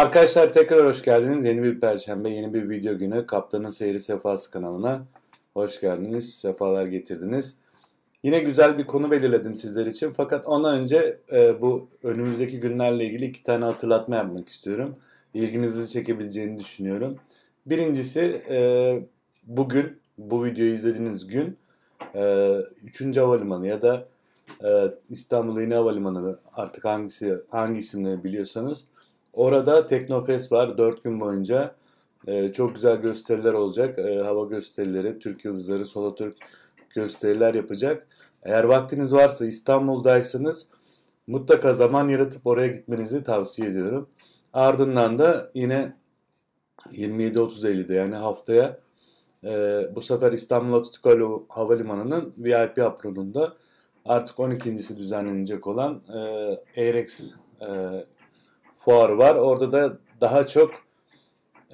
Arkadaşlar tekrar hoş geldiniz. Yeni bir perşembe, yeni bir video günü. Kaptanın Seyri Sefası kanalına hoş geldiniz. Sefalar getirdiniz. Yine güzel bir konu belirledim sizler için. Fakat ondan önce e, bu önümüzdeki günlerle ilgili iki tane hatırlatma yapmak istiyorum. İlginizi çekebileceğini düşünüyorum. Birincisi e, bugün, bu videoyu izlediğiniz gün e, 3. Havalimanı ya da e, İstanbul Yeni Havalimanı artık hangisi hangi isimleri biliyorsanız Orada Teknofest var 4 gün boyunca. Ee, çok güzel gösteriler olacak. Ee, hava gösterileri, Türk Yıldızları, Solo Türk gösteriler yapacak. Eğer vaktiniz varsa İstanbul'daysanız mutlaka zaman yaratıp oraya gitmenizi tavsiye ediyorum. Ardından da yine 27-30 Eylül'de yani haftaya e, bu sefer İstanbul Atatürk Havalimanı'nın VIP apronunda artık 12.si düzenlenecek olan e, e, fuarı var. Orada da daha çok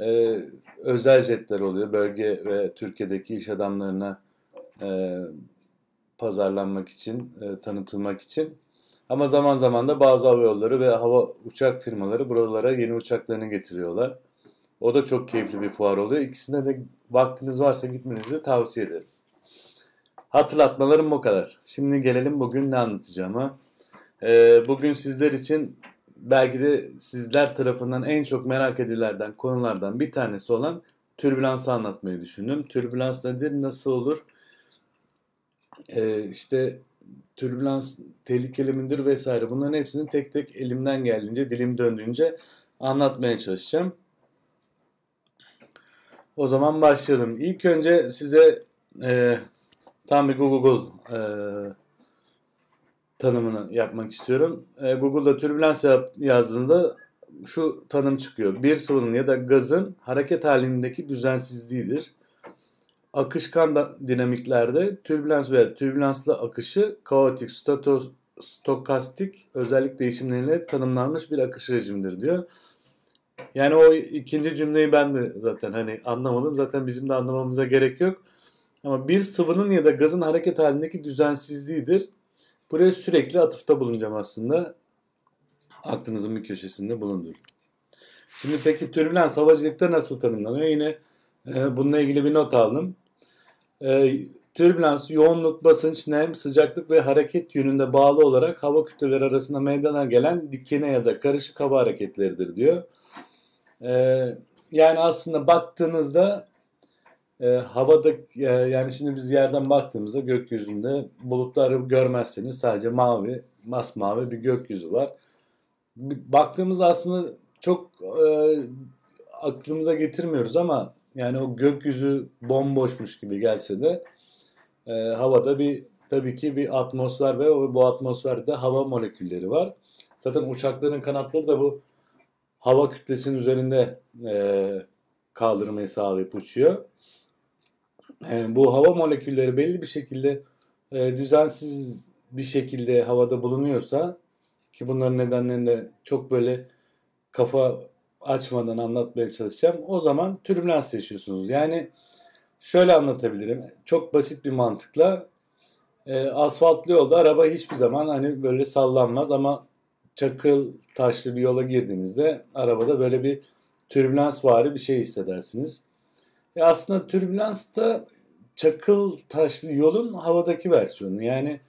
e, özel jetler oluyor. Bölge ve Türkiye'deki iş adamlarına e, pazarlanmak için, e, tanıtılmak için. Ama zaman zaman da bazı hava yolları ve hava uçak firmaları buralara yeni uçaklarını getiriyorlar. O da çok keyifli bir fuar oluyor. İkisinde de vaktiniz varsa gitmenizi tavsiye ederim. Hatırlatmalarım bu kadar. Şimdi gelelim bugün ne anlatacağıma. Ee, bugün sizler için belki de sizler tarafından en çok merak edilerden konulardan bir tanesi olan türbülansı anlatmayı düşündüm. Türbülans nedir, nasıl olur? Ee, işte türbülans tehlikeli midir vesaire bunların hepsini tek tek elimden geldiğince, dilim döndüğünce anlatmaya çalışacağım. O zaman başlayalım. İlk önce size e, tam bir Google e, tanımını yapmak istiyorum. E, Google'da türbülans yazdığınızda şu tanım çıkıyor. Bir sıvının ya da gazın hareket halindeki düzensizliğidir. Akışkan dinamiklerde türbülans veya türbülanslı akışı kaotik, statos, stokastik özellik değişimleriyle tanımlanmış bir akış rejimidir diyor. Yani o ikinci cümleyi ben de zaten hani anlamadım. Zaten bizim de anlamamıza gerek yok. Ama bir sıvının ya da gazın hareket halindeki düzensizliğidir. Buraya sürekli atıfta bulunacağım aslında. Aklınızın bir köşesinde bulundur. Şimdi peki türbülans havacılıkta nasıl tanımlanıyor? Yine e, bununla ilgili bir not aldım. E, türbülans yoğunluk, basınç, nem, sıcaklık ve hareket yönünde bağlı olarak hava kütleleri arasında meydana gelen dikine ya da karışık hava hareketleridir diyor. E, yani aslında baktığınızda e, havada e, yani şimdi biz yerden baktığımızda gökyüzünde bulutları görmezseniz sadece mavi, masmavi bir gökyüzü var. Baktığımızda aslında çok e, aklımıza getirmiyoruz ama yani o gökyüzü bomboşmuş gibi gelse de e, havada bir tabii ki bir atmosfer ve bu atmosferde hava molekülleri var. Zaten uçakların kanatları da bu hava kütlesinin üzerinde e, kaldırmayı sağlayıp uçuyor e, bu hava molekülleri belli bir şekilde e, düzensiz bir şekilde havada bulunuyorsa ki bunların nedenlerini de çok böyle kafa açmadan anlatmaya çalışacağım. O zaman türbülans yaşıyorsunuz. Yani şöyle anlatabilirim. Çok basit bir mantıkla e, asfaltlı yolda araba hiçbir zaman hani böyle sallanmaz ama çakıl taşlı bir yola girdiğinizde arabada böyle bir türbülans vari bir şey hissedersiniz. E aslında türbülans da çakıl taşlı yolun havadaki versiyonu. Yani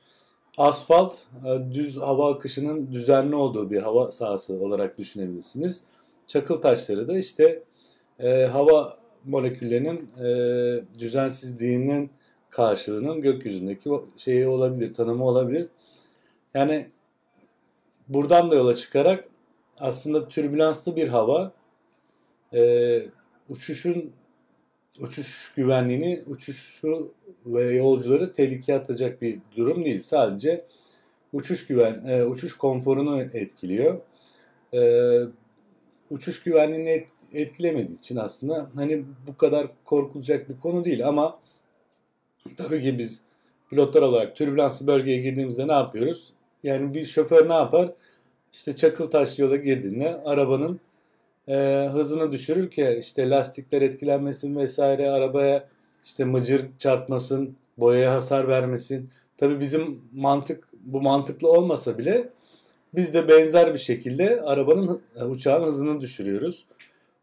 asfalt e, düz hava akışının düzenli olduğu bir hava sahası olarak düşünebilirsiniz. Çakıl taşları da işte e, hava moleküllerinin e, düzensizliğinin karşılığının gökyüzündeki şeyi olabilir, tanımı olabilir. Yani buradan da yola çıkarak aslında türbülanslı bir hava e, uçuşun uçuş güvenliğini, uçuşu ve yolcuları tehlikeye atacak bir durum değil. Sadece uçuş güven, e, uçuş konforunu etkiliyor. E, uçuş güvenliğini et, etkilemediği için aslında hani bu kadar korkulacak bir konu değil ama tabii ki biz pilotlar olarak türbülanslı bölgeye girdiğimizde ne yapıyoruz? Yani bir şoför ne yapar? İşte çakıl taş yola girdiğinde arabanın e, hızını düşürür ki işte lastikler etkilenmesin vesaire arabaya işte mıcır çarpmasın, boyaya hasar vermesin. Tabi bizim mantık bu mantıklı olmasa bile Biz de benzer bir şekilde arabanın uçağın hızını düşürüyoruz.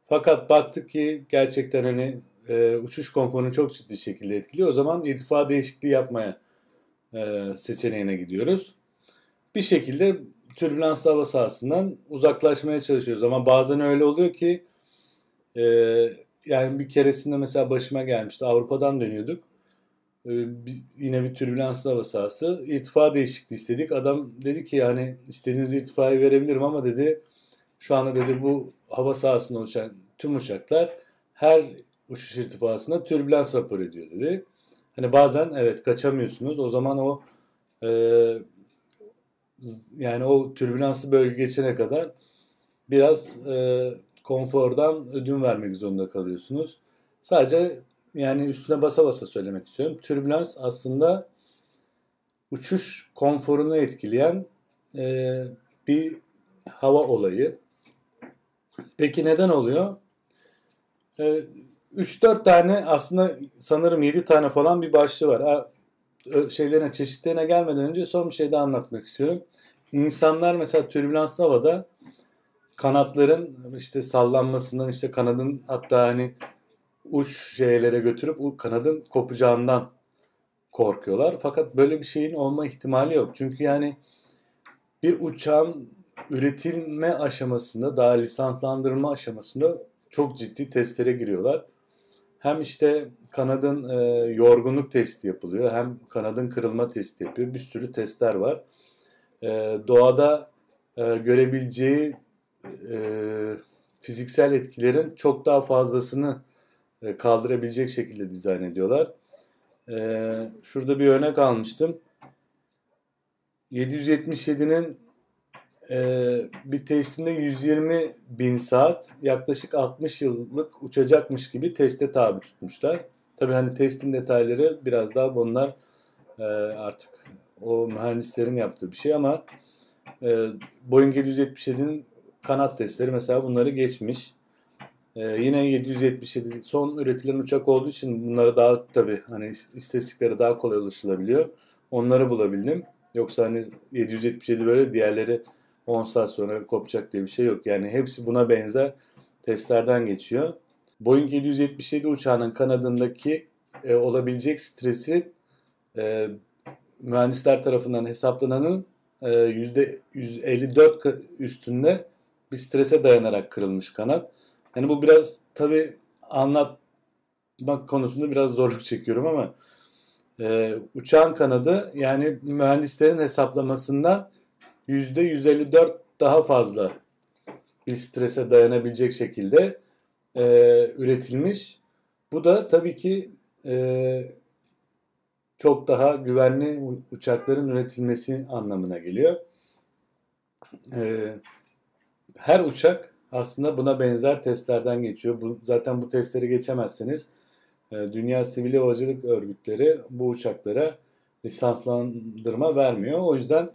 Fakat baktık ki gerçekten hani e, uçuş konforunu çok ciddi şekilde etkiliyor. O zaman irtifa değişikliği yapmaya e, seçeneğine gidiyoruz. Bir şekilde türbülanslı hava sahasından uzaklaşmaya çalışıyoruz. Ama bazen öyle oluyor ki e, yani bir keresinde mesela başıma gelmişti. Avrupa'dan dönüyorduk. E, bir, yine bir türbülanslı hava sahası. İrtifa değişikliği istedik. Adam dedi ki yani istediğiniz irtifayı verebilirim ama dedi şu anda dedi bu hava sahasında uçan tüm uçaklar her uçuş irtifasında türbülans rapor ediyor dedi. Hani bazen evet kaçamıyorsunuz. O zaman o e, yani o türbülanslı bölge geçene kadar biraz e, konfordan ödün vermek zorunda kalıyorsunuz. Sadece yani üstüne basa basa söylemek istiyorum. Türbülans aslında uçuş konforunu etkileyen e, bir hava olayı. Peki neden oluyor? E, 3-4 tane aslında sanırım 7 tane falan bir başlığı var. Şeylerine, çeşitlerine gelmeden önce son bir şey daha anlatmak istiyorum. İnsanlar mesela türbülanslı havada kanatların işte sallanmasından işte kanadın hatta hani uç şeylere götürüp kanadın kopacağından korkuyorlar. Fakat böyle bir şeyin olma ihtimali yok. Çünkü yani bir uçağın üretilme aşamasında daha lisanslandırma aşamasında çok ciddi testlere giriyorlar. Hem işte kanadın e, yorgunluk testi yapılıyor hem kanadın kırılma testi yapıyor. Bir sürü testler var. E, doğada e, görebileceği e, fiziksel etkilerin çok daha fazlasını e, kaldırabilecek şekilde dizayn ediyorlar. E, şurada bir örnek almıştım. 777'nin e, bir testinde 120 bin saat yaklaşık 60 yıllık uçacakmış gibi teste tabi tutmuşlar. Tabi hani testin detayları biraz daha bunlar e, artık o mühendislerin yaptığı bir şey ama e, Boeing 777'nin kanat testleri mesela bunları geçmiş. Ee, yine 777 son üretilen uçak olduğu için bunlara daha tabi hani istatistiklere daha kolay ulaşılabiliyor. Onları bulabildim. Yoksa hani 777 böyle diğerleri 10 saat sonra kopacak diye bir şey yok. Yani hepsi buna benzer testlerden geçiyor. Boeing 777 uçağının kanadındaki e, olabilecek stresi e, mühendisler tarafından hesaplananın e, %154 üstünde bir strese dayanarak kırılmış kanat. Yani bu biraz tabi anlatmak konusunda biraz zorluk çekiyorum ama e, uçağın kanadı yani mühendislerin hesaplamasından %154 daha fazla bir strese dayanabilecek şekilde e, üretilmiş. Bu da tabii ki e, çok daha güvenli uçakların üretilmesi anlamına geliyor. E, her uçak aslında buna benzer testlerden geçiyor. Zaten bu testleri geçemezseniz e, Dünya Sivil Havacılık Örgütleri bu uçaklara lisanslandırma vermiyor. O yüzden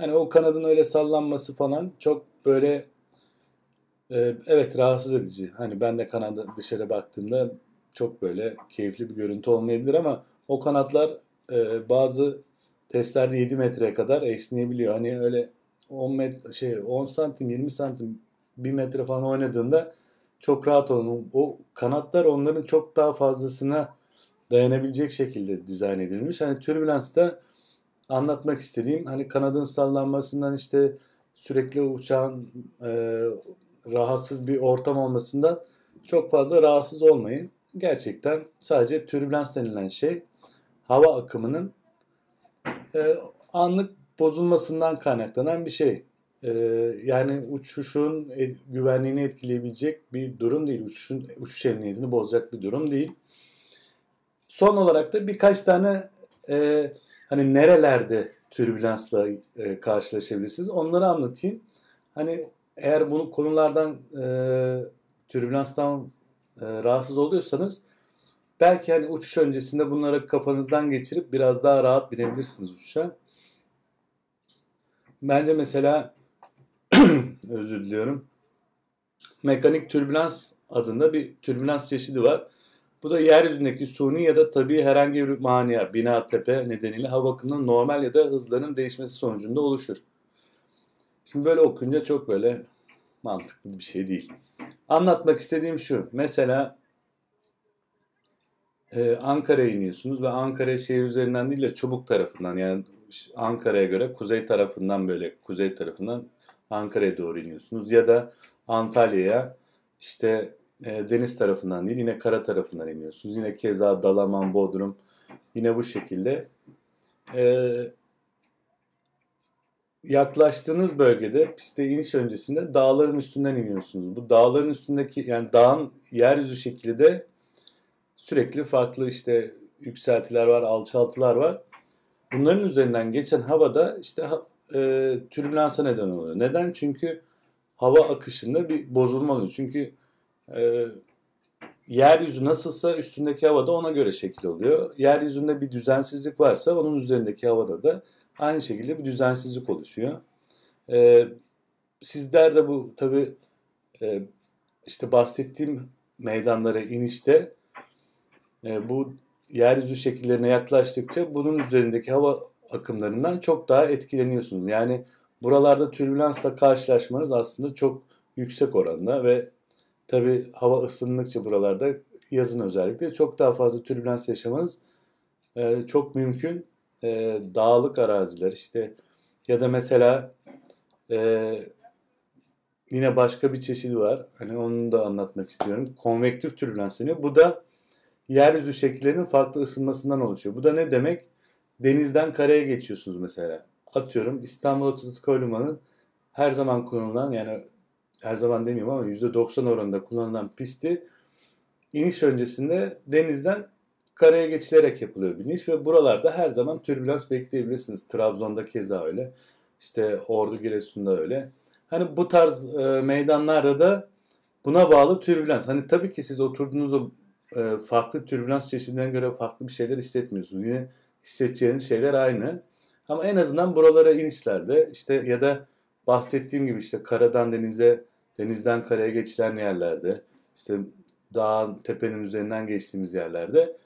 Hani o kanadın öyle sallanması falan çok böyle e, evet rahatsız edici. Hani ben de kanada dışarı baktığımda çok böyle keyifli bir görüntü olmayabilir ama o kanatlar e, bazı testlerde 7 metreye kadar esneyebiliyor. Hani öyle 10 metre şey 10 santim 20 santim 1 metre falan oynadığında çok rahat olun. O kanatlar onların çok daha fazlasına dayanabilecek şekilde dizayn edilmiş. Hani türbülansta anlatmak istediğim hani kanadın sallanmasından işte sürekli uçağın e, rahatsız bir ortam olmasından çok fazla rahatsız olmayın. Gerçekten sadece türbülans denilen şey hava akımının e, anlık bozulmasından kaynaklanan bir şey. E, yani uçuşun e, güvenliğini etkileyebilecek bir durum değil. Uçuşun uçuş emniyetini bozacak bir durum değil. Son olarak da birkaç tane e, hani nerelerde türbülansla e, karşılaşabilirsiniz onları anlatayım. Hani eğer bunu konulardan e, türbülanstan e, rahatsız oluyorsanız belki hani uçuş öncesinde bunları kafanızdan geçirip biraz daha rahat binebilirsiniz uçuşa. Bence mesela özür diliyorum. Mekanik türbülans adında bir türbülans çeşidi var. Bu da yeryüzündeki suni ya da tabii herhangi bir mania, bina, tepe nedeniyle hava akımının normal ya da hızların değişmesi sonucunda oluşur. Şimdi böyle okuyunca çok böyle mantıklı bir şey değil. Anlatmak istediğim şu. Mesela e, Ankara'ya iniyorsunuz ve Ankara şehir üzerinden değil de Çubuk tarafından yani Ankara'ya göre kuzey tarafından böyle kuzey tarafından Ankara'ya doğru iniyorsunuz ya da Antalya'ya işte e, deniz tarafından değil yine kara tarafından iniyorsunuz. Yine keza Dalaman, Bodrum yine bu şekilde. E, yaklaştığınız bölgede piste iniş öncesinde dağların üstünden iniyorsunuz. Bu dağların üstündeki yani dağın yeryüzü şekli de sürekli farklı işte yükseltiler var, alçaltılar var. Bunların üzerinden geçen havada işte e, türbülansa neden oluyor. Neden? Çünkü hava akışında bir bozulma oluyor. Çünkü e, yeryüzü nasılsa üstündeki havada ona göre şekil oluyor. Yeryüzünde bir düzensizlik varsa onun üzerindeki havada da aynı şekilde bir düzensizlik oluşuyor. E, sizler de bu tabi e, işte bahsettiğim meydanlara inişte e, bu yeryüzü şekillerine yaklaştıkça bunun üzerindeki hava akımlarından çok daha etkileniyorsunuz. Yani buralarda türbülansla karşılaşmanız aslında çok yüksek oranda ve tabi hava ısındıkça buralarda yazın özellikle çok daha fazla türbülans yaşamanız e, çok mümkün. E, dağlık araziler işte ya da mesela e, yine başka bir çeşidi var. Hani onu da anlatmak istiyorum. Konvektif türbülans deniyor. Bu da yeryüzü şekillerinin farklı ısınmasından oluşuyor. Bu da ne demek? Denizden karaya geçiyorsunuz mesela. Atıyorum İstanbul Atatürk Havalimanı'nın her zaman kullanılan yani her zaman demiyorum ama %90 oranında kullanılan pisti iniş öncesinde denizden karaya geçilerek yapılıyor biniş ve buralarda her zaman türbülans bekleyebilirsiniz. Trabzon'da keza öyle. İşte Ordu Giresun'da öyle. Hani bu tarz e, meydanlarda da buna bağlı türbülans. Hani tabii ki siz oturduğunuz o e, farklı türbülans çeşitlerine göre farklı bir şeyler hissetmiyorsunuz. Yine hissedeceğiniz şeyler aynı. Ama en azından buralara inişlerde işte ya da bahsettiğim gibi işte karadan denize, denizden karaya geçilen yerlerde, işte dağın, tepenin üzerinden geçtiğimiz yerlerde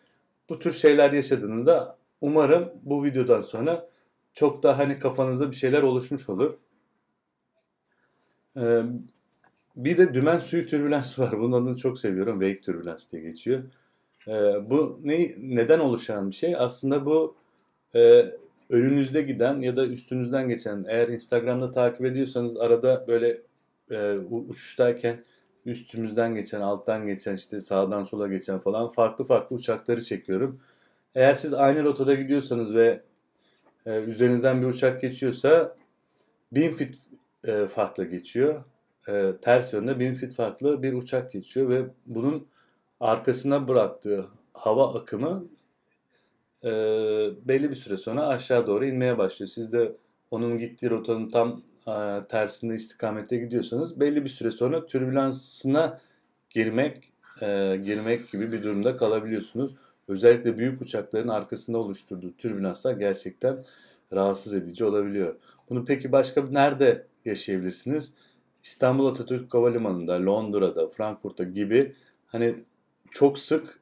bu tür şeyler yaşadığınızda umarım bu videodan sonra çok daha hani kafanızda bir şeyler oluşmuş olur. Ee, bir de dümen suyu türbülans var. Bunun adını çok seviyorum. Wake türbülans diye geçiyor. Ee, bu ne, neden oluşan bir şey? Aslında bu e, önünüzde giden ya da üstünüzden geçen eğer Instagram'da takip ediyorsanız arada böyle e, uçuştayken üstümüzden geçen, alttan geçen, işte sağdan sola geçen falan farklı farklı uçakları çekiyorum. Eğer siz aynı rotada gidiyorsanız ve e, üzerinizden bir uçak geçiyorsa 1000 fit e, farklı geçiyor e, ters yönde bin fit farklı bir uçak geçiyor ve bunun arkasına bıraktığı hava akımı e, belli bir süre sonra aşağı doğru inmeye başlıyor. Siz de onun gittiği rotanın tam e, tersinde istikamette gidiyorsanız belli bir süre sonra türbülansına girmek e, girmek gibi bir durumda kalabiliyorsunuz. Özellikle büyük uçakların arkasında oluşturduğu türbülanslar gerçekten rahatsız edici olabiliyor. Bunu peki başka nerede yaşayabilirsiniz? İstanbul Atatürk Havalimanı'nda, Londra'da, Frankfurt'ta gibi hani çok sık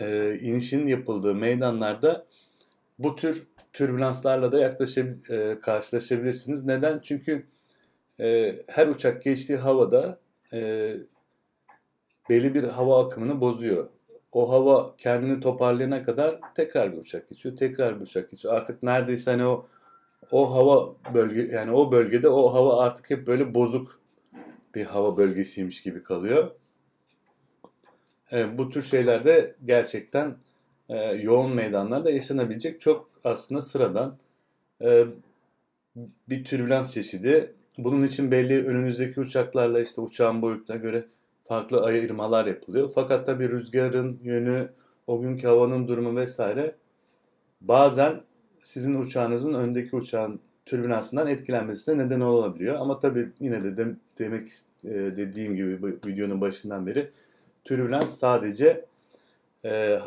e, inişin yapıldığı meydanlarda bu tür türbülanslarla da yaklaşab e, karşılaşabilirsiniz. Neden? Çünkü e, her uçak geçtiği havada e, belli bir hava akımını bozuyor. O hava kendini toparlayana kadar tekrar bir uçak geçiyor, tekrar bir uçak geçiyor. Artık neredeyse hani o o hava bölge yani o bölgede o hava artık hep böyle bozuk bir hava bölgesiymiş gibi kalıyor. E, bu tür şeylerde gerçekten e, yoğun meydanlarda yaşanabilecek çok aslında sıradan e, bir türbülans çeşidi. Bunun için belli önünüzdeki uçaklarla işte uçağın boyutuna göre farklı ayırmalar yapılıyor. Fakat tabii rüzgarın yönü, o günkü havanın durumu vesaire bazen sizin uçağınızın öndeki uçağın türbülansından etkilenmesine neden olabiliyor. Ama tabii yine de, de demek e, dediğim gibi bu videonun başından beri türbülans sadece e,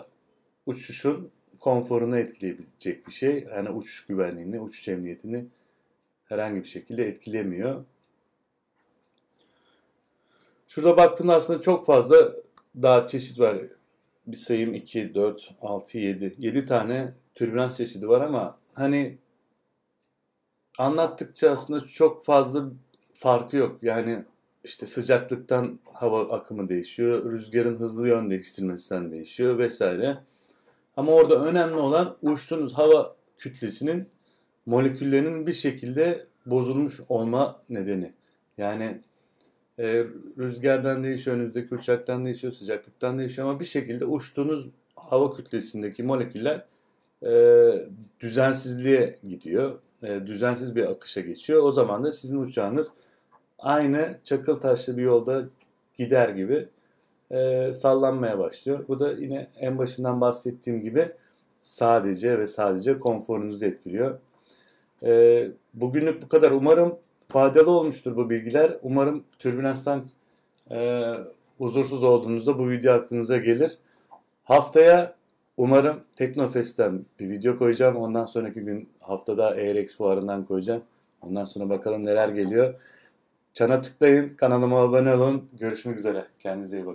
uçuşun konforunu etkileyebilecek bir şey. Yani uçuş güvenliğini, uçuş emniyetini herhangi bir şekilde etkilemiyor. Şurada baktığımda aslında çok fazla daha çeşit var. Bir sayım 2, 4, 6, 7. 7 tane türbülans çeşidi var ama hani anlattıkça aslında çok fazla farkı yok. Yani işte sıcaklıktan hava akımı değişiyor, rüzgarın hızlı yön değiştirmesinden değişiyor vesaire. Ama orada önemli olan uçtuğunuz hava kütlesinin moleküllerinin bir şekilde bozulmuş olma nedeni. Yani e, rüzgardan değişiyor, önünüzdeki uçaktan değişiyor, sıcaklıktan değişiyor ama bir şekilde uçtuğunuz hava kütlesindeki moleküller e, düzensizliğe gidiyor. E, düzensiz bir akışa geçiyor. O zaman da sizin uçağınız aynı çakıl taşlı bir yolda gider gibi e, sallanmaya başlıyor. Bu da yine en başından bahsettiğim gibi sadece ve sadece konforunuzu etkiliyor. E, bugünlük bu kadar. Umarım faydalı olmuştur bu bilgiler. Umarım türbülanstan e, huzursuz olduğunuzda bu video aklınıza gelir. Haftaya umarım Teknofest'ten bir video koyacağım. Ondan sonraki gün haftada Aerex fuarından koyacağım. Ondan sonra bakalım neler geliyor. Çana tıklayın, kanalıma abone olun. Görüşmek üzere. Kendinize iyi bakın.